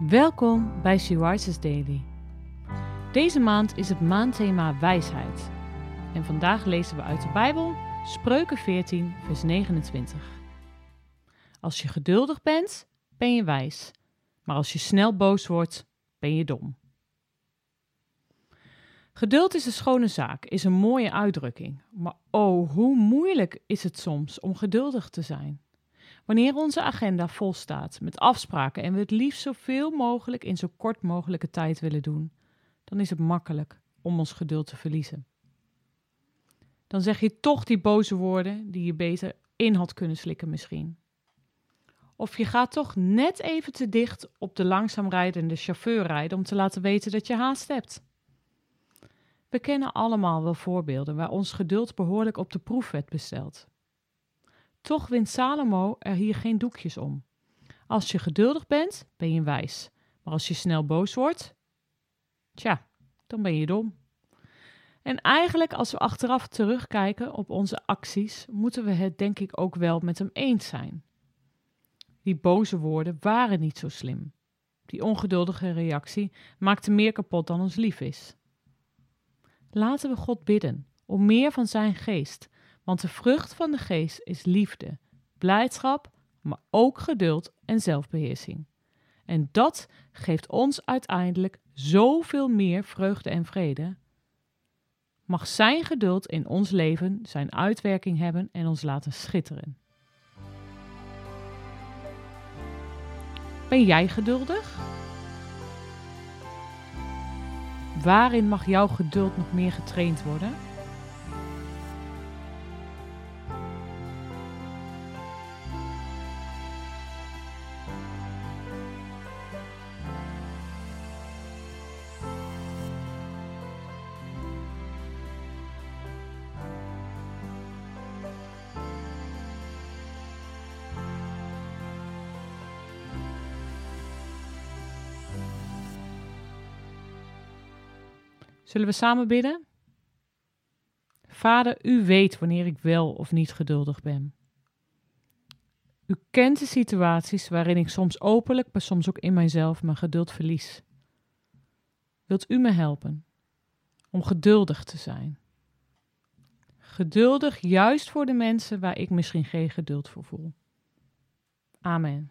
Welkom bij She Daily. Deze maand is het maandthema wijsheid. En vandaag lezen we uit de Bijbel Spreuken 14, vers 29. Als je geduldig bent, ben je wijs. Maar als je snel boos wordt, ben je dom. Geduld is een schone zaak, is een mooie uitdrukking. Maar oh, hoe moeilijk is het soms om geduldig te zijn. Wanneer onze agenda vol staat met afspraken en we het liefst zoveel mogelijk in zo kort mogelijke tijd willen doen, dan is het makkelijk om ons geduld te verliezen. Dan zeg je toch die boze woorden die je beter in had kunnen slikken misschien. Of je gaat toch net even te dicht op de langzaam rijdende chauffeur rijden om te laten weten dat je haast hebt. We kennen allemaal wel voorbeelden waar ons geduld behoorlijk op de proef werd besteld. Toch wint Salomo er hier geen doekjes om. Als je geduldig bent, ben je wijs. Maar als je snel boos wordt, tja, dan ben je dom. En eigenlijk, als we achteraf terugkijken op onze acties, moeten we het denk ik ook wel met hem eens zijn. Die boze woorden waren niet zo slim. Die ongeduldige reactie maakte meer kapot dan ons lief is. Laten we God bidden om meer van zijn geest, want de vrucht van de geest is liefde, blijdschap, maar ook geduld en zelfbeheersing. En dat geeft ons uiteindelijk zoveel meer vreugde en vrede. Mag zijn geduld in ons leven zijn uitwerking hebben en ons laten schitteren. Ben jij geduldig? Waarin mag jouw geduld nog meer getraind worden? Zullen we samen bidden? Vader, u weet wanneer ik wel of niet geduldig ben. U kent de situaties waarin ik soms openlijk, maar soms ook in mijzelf mijn geduld verlies. Wilt u me helpen om geduldig te zijn? Geduldig juist voor de mensen waar ik misschien geen geduld voor voel. Amen.